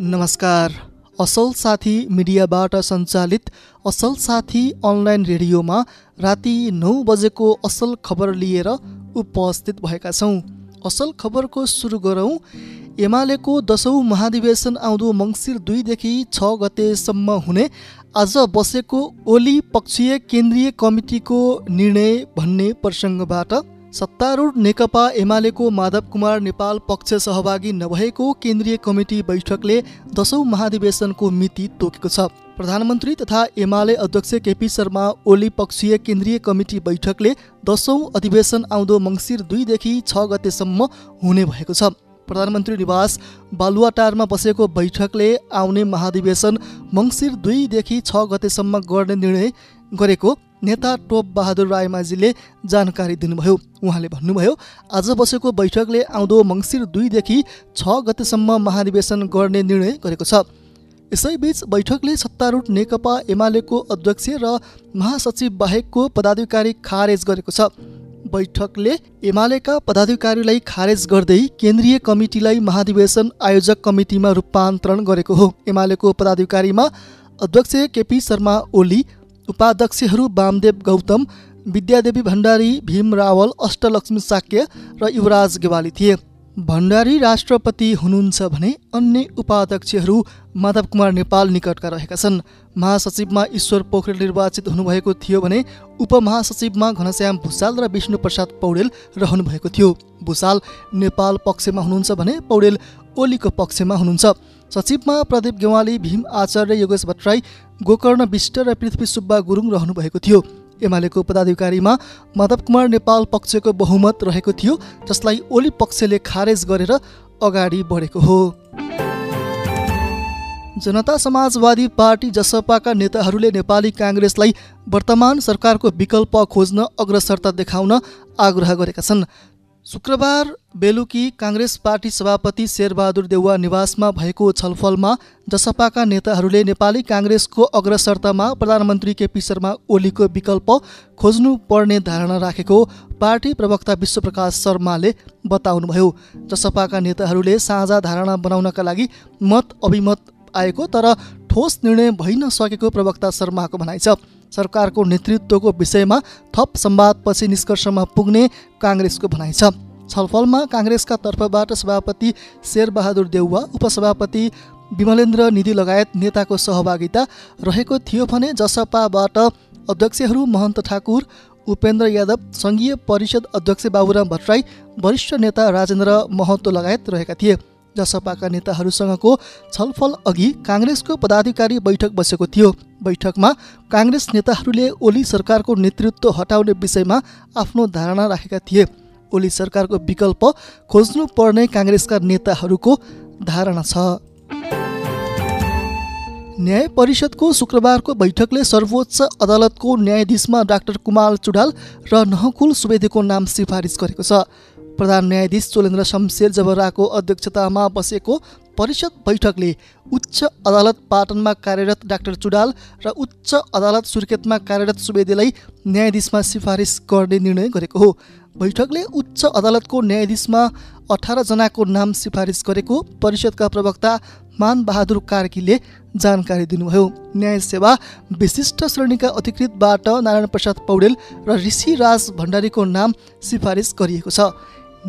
नमस्कार। असल साथी मिडियाबाट सञ्चालित असल साथी अनलाइन रेडियोमा राति नौ बजेको असल खबर लिएर उपस्थित भएका छौँ। असल खबरको सुरु गरौँ। एमालेको दसौँ महाधिवेशन आउँदो मङ्सिर दुईदेखि छ गतेसम्म हुने आज बसेको ओली पक्षीय केन्द्रीय कमिटीको निर्णय भन्ने प्रसङ्गबाट सत्तारूढ नेकपा एमालेको माधव कुमार नेपाल पक्ष सहभागी नभएको केन्द्रीय कमिटी बैठकले दसौँ महाधिवेशनको मिति तोकेको छ। प्रधानमन्त्री तथा एमाले अध्यक्ष केपी शर्मा ओली पक्षीय केन्द्रीय कमिटी बैठकले दसौँ अधिवेशन आउँदो मङ्सिर दुईदेखि छ गतेसम्म हुने भएको छ। प्रधानमन्त्री निवास बालुवाटारमा बसेको बैठकले आउने महाधिवेशन मङ्सिर दुईदेखि छ गतेसम्म गर्ने निर्णय गरेको नेता टोप बहादुर रायमाझीले जानकारी दिनुभयो। उहाँले भन्नुभयो आज बसेको बैठकले आउँदो मङ्सिर दुईदेखि छ गतेसम्म महाधिवेशन गर्ने निर्णय गरेको छ। यसैबीच बैठकले सत्तारूढ नेकपा एमालेको अध्यक्ष र महासचिव बाहेकको पदाधिकारी खारेज गरेको छ। बैठकले एमालेका पदाधिकारीलाई खारेज गर्दै केन्द्रीय कमिटीलाई महाधिवेशन आयोजक कमिटीमा रूपान्तरण गरेको हो। एमालेको पदाधिकारीमा अध्यक्ष केपी शर्मा ओली उपाध्यक्षहरू वामदेव गौतम विद्यादेवी भण्डारी भीम रावल अष्टलक्ष्मी साक्य र युवराज गेवाली थिए। भण्डारी राष्ट्रपति हुनुहुन्छ भने अन्य उपाध्यक्षहरू माधव कुमार नेपाल निकटका रहेका छन्। महासचिवमा ईश्वर पोखरेल निर्वाचित हुनुभएको थियो भने उपमहासचिवमा घनश्याम भूषाल र विष्णुप्रसाद पौडेल रहनुभएको थियो। भूषाल नेपाल पक्षमा हुनुहुन्छ भने पौडेल ओलीको पक्षमा हुनुहुन्छ। सचिवमा प्रदीप गेवाली भीम आचार्य योगेश भट्टराई गोकर्ण विष्ट र पृथ्वी सुब्बा गुरुङ रहनुभएको थियो। एमालेको पदाधिकारीमा माधव कुमार नेपाल पक्षको बहुमत रहेको थियो जसलाई ओली पक्षले खारेज गरेर अगाडि बढेको हो। जनता समाजवादी पार्टी जसपाका नेताहरूले नेपाली काङ्ग्रेसलाई वर्तमान सरकारको विकल्प खोज्न अग्रसरता देखाउन आग्रह गरेका छन्। शुक्रबार बेलुकी काङ्ग्रेस पार्टी सभापति शेरबहादुर देउवा निवासमा भएको छलफलमा जसपाका नेताहरूले नेपाली काङ्ग्रेसको अग्रसरतामा प्रधानमन्त्री केपी शर्मा ओलीको विकल्प खोज्नु पर्ने धारणा राखेको पार्टी प्रवक्ता विश्वप्रकाश शर्माले बताउनुभयो। जसपाका नेताहरूले साझा धारणा बनाउनका लागि मत अभिमत आएको तर ठोस निर्णय भइ नसकेको प्रवक्ता शर्माको भनाइ छ। सरकारको नेतृत्वको विषयमा थप संवादपछि निष्कर्षमा पुग्ने काङ्ग्रेसको भनाइ छ। छलफलमा काङ्ग्रेसका तर्फबाट सभापति शेरबहादुर देउवा उपसभापति विमलेन्द्र निधि लगायत नेताको सहभागिता रहेको थियो भने जसपाबाट अध्यक्षहरू महन्त ठाकुर उपेन्द्र यादव सङ्घीय परिषद अध्यक्ष बाबुराम भट्टराई वरिष्ठ नेता राजेन्द्र महतो लगायत रहेका थिए। जसपाका नेताहरूसँगको छलफल अघि काङ्ग्रेसको पदाधिकारी बैठक बसेको थियो। बैठकमा काङ्ग्रेस नेताहरूले ओली सरकारको नेतृत्व हटाउने विषयमा आफ्नो धारणा राखेका थिए। ओली सरकारको विकल्प खोज्नु पर्ने काङ्ग्रेसका नेताहरूको धारणा छ। न्याय परिषदको शुक्रबारको बैठकले सर्वोच्च अदालतको न्यायाधीशमा डाक्टर कुमाल चुडाल र नहकुल सुवेदीको नाम सिफारिस गरेको छ। प्रधान न्यायाधीश चोलेन्द्र शमशेर जबराको अध्यक्षतामा बसेको परिषद बैठकले उच्च अदालत पाटनमा कार्यरत डाक्टर चुडाल र उच्च अदालत सुर्खेतमा कार्यरत सुवेदीलाई न्यायाधीशमा सिफारिस गर्ने निर्णय गरेको हो। बैठकले उच्च अदालतको न्यायाधीशमा अठारजनाको नाम सिफारिस गरेको परिषदका प्रवक्ता मान बहादुर कार्कीले जानकारी दिनुभयो। न्याय सेवा विशिष्ट श्रेणीका अधिकृतबाट नारायण प्रसाद पौडेल र ऋषिराज भण्डारीको नाम सिफारिस गरिएको छ।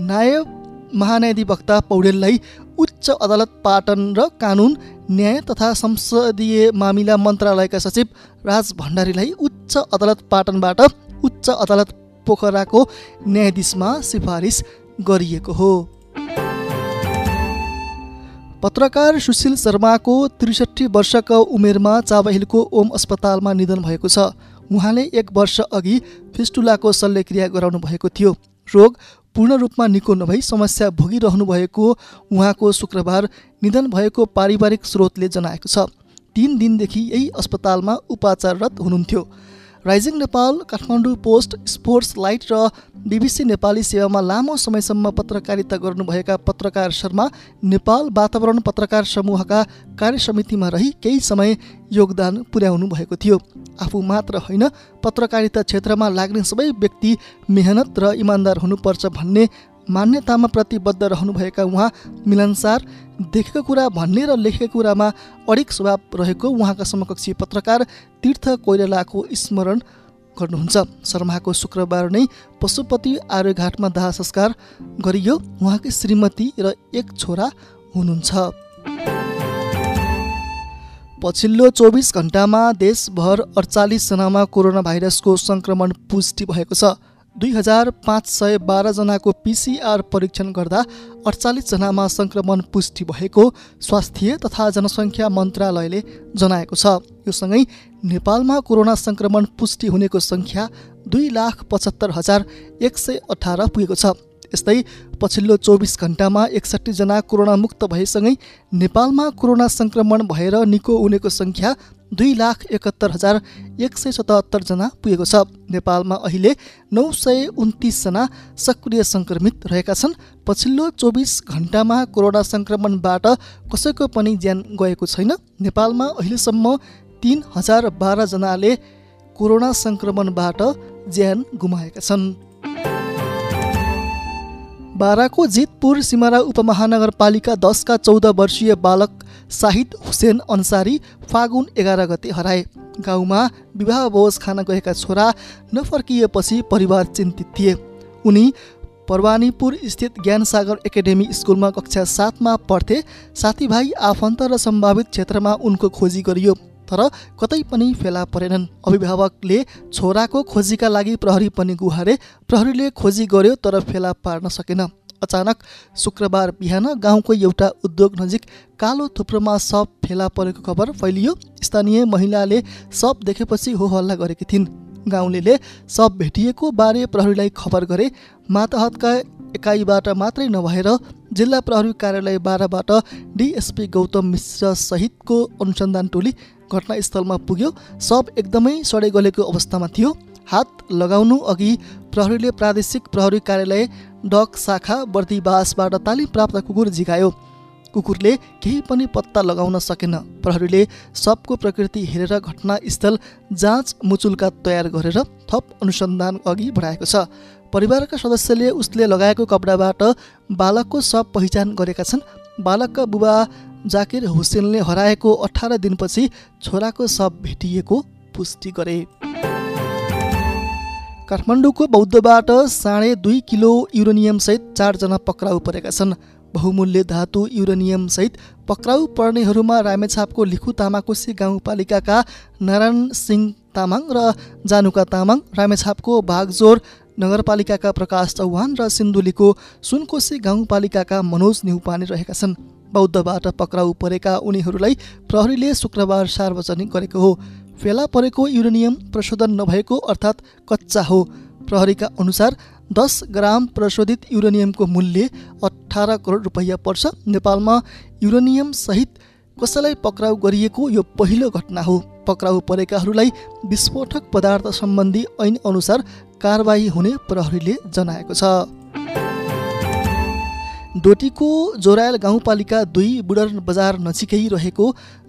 नायब महान्यायाधिवक्ता पौडेललाई उच्च अदालत पाटन र कानुन न्याय तथा संसदीय मामिला मन्त्रालयका सचिव राज भण्डारीलाई उच्च अदालत पाटनबाट उच्च अदालत पोखराको न्यायाधीशमा सिफारिस गरिएको हो। पत्रकार सुशील शर्माको त्रिसठी वर्षको उमेरमा चाबहिलको ओम अस्पतालमा निधन भएको छ। उहाँले एक वर्ष अघि फिस्टुलाको शल्यक्रिया गराउनु भएको थियो। रोग पूर्ण रूपमा निको नभई समस्या भोगिरहनु भएको उहाँको शुक्रबार निधन भएको पारिवारिक स्रोतले जनाएको छ। तिन दिनदेखि यही अस्पतालमा उपचाररत हुनुहुन्थ्यो। Rising Nepal Kathmandu Post Sports Light र बिबिसी नेपाली सेवामा लामो समयसम्म पत्रकारिता गर्नुभएका पत्रकार शर्मा नेपाल वातावरण पत्रकार समूहका कार्य समितिमा रही केही समय योगदान पुर्याउनु भएको थियो। आफू मात्र होइन पत्रकारिता क्षेत्रमा लाग्ने सबै व्यक्ति मेहनत र इमान्दार हुनुपर्छ भन्ने मान्यतामा प्रतिबद्ध रहनुभएका उहाँ मिलनसार देखेको कुरा भन्ने र लेखेको कुरामा अडिक स्वभाव रहेको उहाँका समकक्षी पत्रकार तीर्थ कोइरालाको स्मरण गर्नुहुन्छ। शर्माको शुक्रबार नै पशुपति आर्यघाटमा दाह संस्कार गरियो उहाँकी श्रीमती र एक छोरा हुनुहुन्छ। पछिल्लो चौबिस घन्टामा देशभर अडचालिसजनामा कोरोना भाइरसको सङ्क्रमण पुष्टि भएको छ। दुई हजार पाँच सय बाह्रजनाको पिसिआर परीक्षण गर्दा अडचालिसजनामा सङ्क्रमण पुष्टि भएको स्वास्थ्य तथा जनसङ्ख्या मन्त्रालयले जनाएको छ। यो सँगै नेपालमा कोरोना सङ्क्रमण पुष्टि हुनेको सङ्ख्या दुई लाख पचहत्तर हजार एक सय अठार पुगेको छ। यस्तै पछिल्लो चौबिस घन्टामा एकसट्ठीजना कोरोना मुक्त भएसँगै नेपालमा कोरोना सङ्क्रमण भएर निको हुनेको सङ्ख्या दुई लाख एकहत्तर हजार एक सय सतहत्तरजना पुगेको छ। नेपालमा अहिले नौ सय उन्तिसजना सक्रिय सङ्क्रमित रहेका छन्। पछिल्लो चौबिस घन्टामा कोरोना सङ्क्रमणबाट कसैको पनि ज्यान गएको छैन। नेपालमा अहिलेसम्म तिन हजार बाह्रजनाले कोरोना सङ्क्रमणबाट ज्यान गुमाएका छन्। बाराको जितपुर सिमारा उपमहानगरपालिका दसका चौध वर्षीय बालक साहिद हुसेन अन्सारी फागुन एघार गते हराए। गाउँमा विवाह भोज खान गएका छोरा नफर्किएपछि परिवार चिन्तित थिए। उनी परवानीपुर स्थित ज्ञानसागर एकाडेमी स्कुलमा कक्षा सातमा पढ्थे। साथीभाइ आफन्त र सम्भावित क्षेत्रमा उनको खोजी गरियो। तर कतै पनि फेला परेनन्। अभिभावकले छोराको खोजीका लागि प्रहरी पनि गुहारे। प्रहरीले खोजी गर्यो तर फेला पार्न सकेन। अचानक शुक्रबार बिहान गाउँको एउटा उद्योग नजिक कालो थुप्रोमा सप फेला परेको खबर फैलियो। स्थानीय महिलाले सप देखेपछि हो हल्ला गरेकी थिइन्। गाउँले सप भेटिएको बारे प्रहरीलाई खबर गरे। माताहतका एकाइबाट मात्रै नभएर जिल्ला प्रहरी कार्यालय बाह्रबाट डिएसपी गौतम मिश्र सहितको अनुसन्धान टोली घटनास्थलमा पुग्यो। सब एकदमै सडे गलेको अवस्थामा थियो। हात लगाउनु अघि प्रहरीले प्रादेशिक प्रहरी कार्यालय डक शाखा बर्दीवासबाट तालिम प्राप्त कुकुर झिकायो कुकुरले केही पनि पत्ता लगाउन सकेन। प्रहरीले सबको प्रकृति हेरेर घटनास्थल जाँच मुचुल्का तयार गरेर थप अनुसन्धान अघि बढाएको छ। परिवारका सदस्यले उसले लगाएको कपडाबाट बालकको सब पहिचान गरेका छन्। बालकका बुबा जाकिर हुसेनले हराएको अठार दिनपछि छोराको शव भेटिएको पुष्टि गरे। काठमाडौँको बौद्धबाट साढे दुई किलो युरेनियमसहित चारजना पक्राउ परेका छन्। बहुमूल्य धातु युरेनियमसहित पक्राउ पर्नेहरूमा रामेछापको लिखु तामाकोसी गाउँपालिकाका नारायण सिंह तामाङ र जानुका तामाङ रामेछापको भागजोर नगरपालिकाका प्रकाश चौहान र सिन्धुलीको सुनकोशी गाउँपालिकाका मनोज न्युपाने रहेका छन्। बौद्धबाट पक्राउ परेका उनीहरूलाई प्रहरीले शुक्रबार सार्वजनिक गरेको हो। फेला परेको युरेनियम प्रशोधन नभएको अर्थात् कच्चा हो। प्रहरीका अनुसार दस ग्राम प्रशोधित युरेनियमको मूल्य अठार करोड रुपियाँ पर्छ। नेपालमा युरेनियम सहित कसैलाई पक्राउ गरिएको यो पहिलो घटना हो। पक्राउ परेकाहरूलाई विस्फोटक पदार्थ सम्बन्धी ऐन अनुसार कारवाही हुने प्रहरीले जनाएको छ। डोटीको जोरायल गाउँपालिका दुई बुडर बजार नजिकै रहेको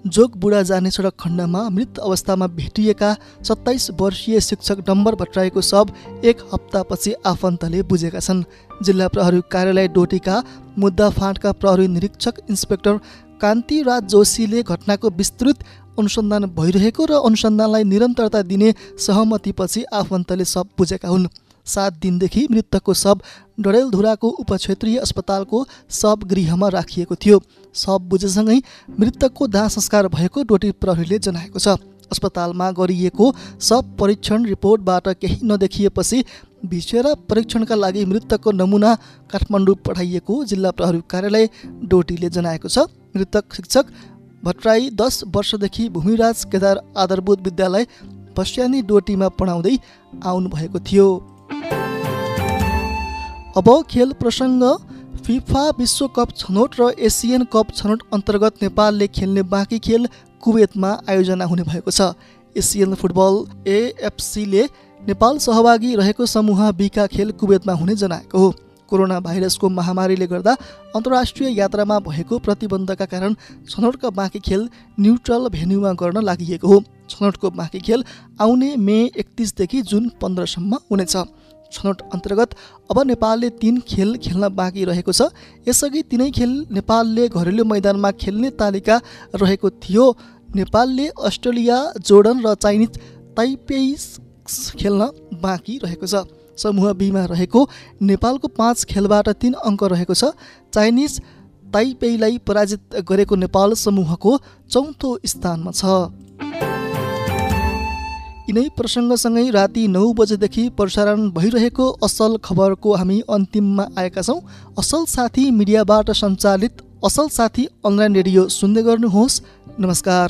जोग बुढा जाने सडक खण्डमा मृत अवस्थामा भेटिएका सत्ताइस वर्षीय शिक्षक डम्बर भट्टराईको शव एक हप्तापछि आफन्तले बुझेका छन्। जिल्ला प्रहरी कार्यालय डोटीका मुद्दा फाँटका प्रहरी निरीक्षक इन्सपेक्टर कान्तिराज जोशीले घटनाको विस्तृत अनुसन्धान भइरहेको र अनुसन्धानलाई निरन्तरता दिने सहमतिपछि आफन्तले शव बुझेका हुन्। सात दिनदेखि मृतकको शव डडेलधुराको उपक्षेत्रीय अस्पतालको शव गृहमा राखिएको थियो। शव बुझेसँगै मृतकको दाह संस्कार भएको डोटी प्रहरीले जनाएको छ। अस्पतालमा गरिएको शव परीक्षण रिपोर्टबाट केही नदेखिएपछि भिसेर परीक्षणका लागि मृतकको नमुना काठमाडौँ पठाइएको जिल्ला प्रहरी कार्यालय डोटीले जनाएको छ। मृतक शिक्षक भट्टराई दस वर्षदेखि भूमिराज केदार आधारभूत विद्यालय पस्यानी डोटीमा पढाउँदै आउनुभएको थियो। अब खेल प्रसङ्ग फिफा विश्वकप छनौट र एसियन कप छनौट अन्तर्गत नेपालले खेल्ने बाँकी खेल कुवेतमा आयोजना हुने भएको छ। एसियन फुटबल एएफसीले नेपाल सहभागी रहेको समूह बीका खेल कुवेतमा हुने जनाएको हो। कोरोना भाइरसको महामारीले गर्दा अन्तर्राष्ट्रिय यात्रामा भएको प्रतिबन्धका कारण छनौटका बाँकी खेल न्युट्रल भेन्यूमा गर्न लागि हो। छनौटको बाँकी खेल आउने मे एकतिसदेखि जुन पन्ध्रसम्म हुनेछ। छनौट अन्तर्गत अब नेपालले तिन खेल खेल्न बाँकी रहेको छ। यसअघि तिनै खेल नेपालले घरेलु मैदानमा खेल्ने तालिका रहेको थियो। नेपालले अस्ट्रेलिया जोर्डन र चाइनिज ताइपेई खेल्न बाँकी रहेको छ। समूह बीमा रहेको नेपालको पाँच खेलबाट तिन अङ्क रहेको छ। चाइनिज ताइपेईलाई पराजित गरेको नेपाल समूहको चौथो स्थानमा छ। यिनै प्रसङ्गसँगै राति नौ बजेदेखि प्रसारण भइरहेको असल खबरको हामी अन्तिममा आएका छौँ। असल साथी मिडियाबाट सञ्चालित असल साथी अनलाइन रेडियो सुन्दै गर्नुहोस्। नमस्कार।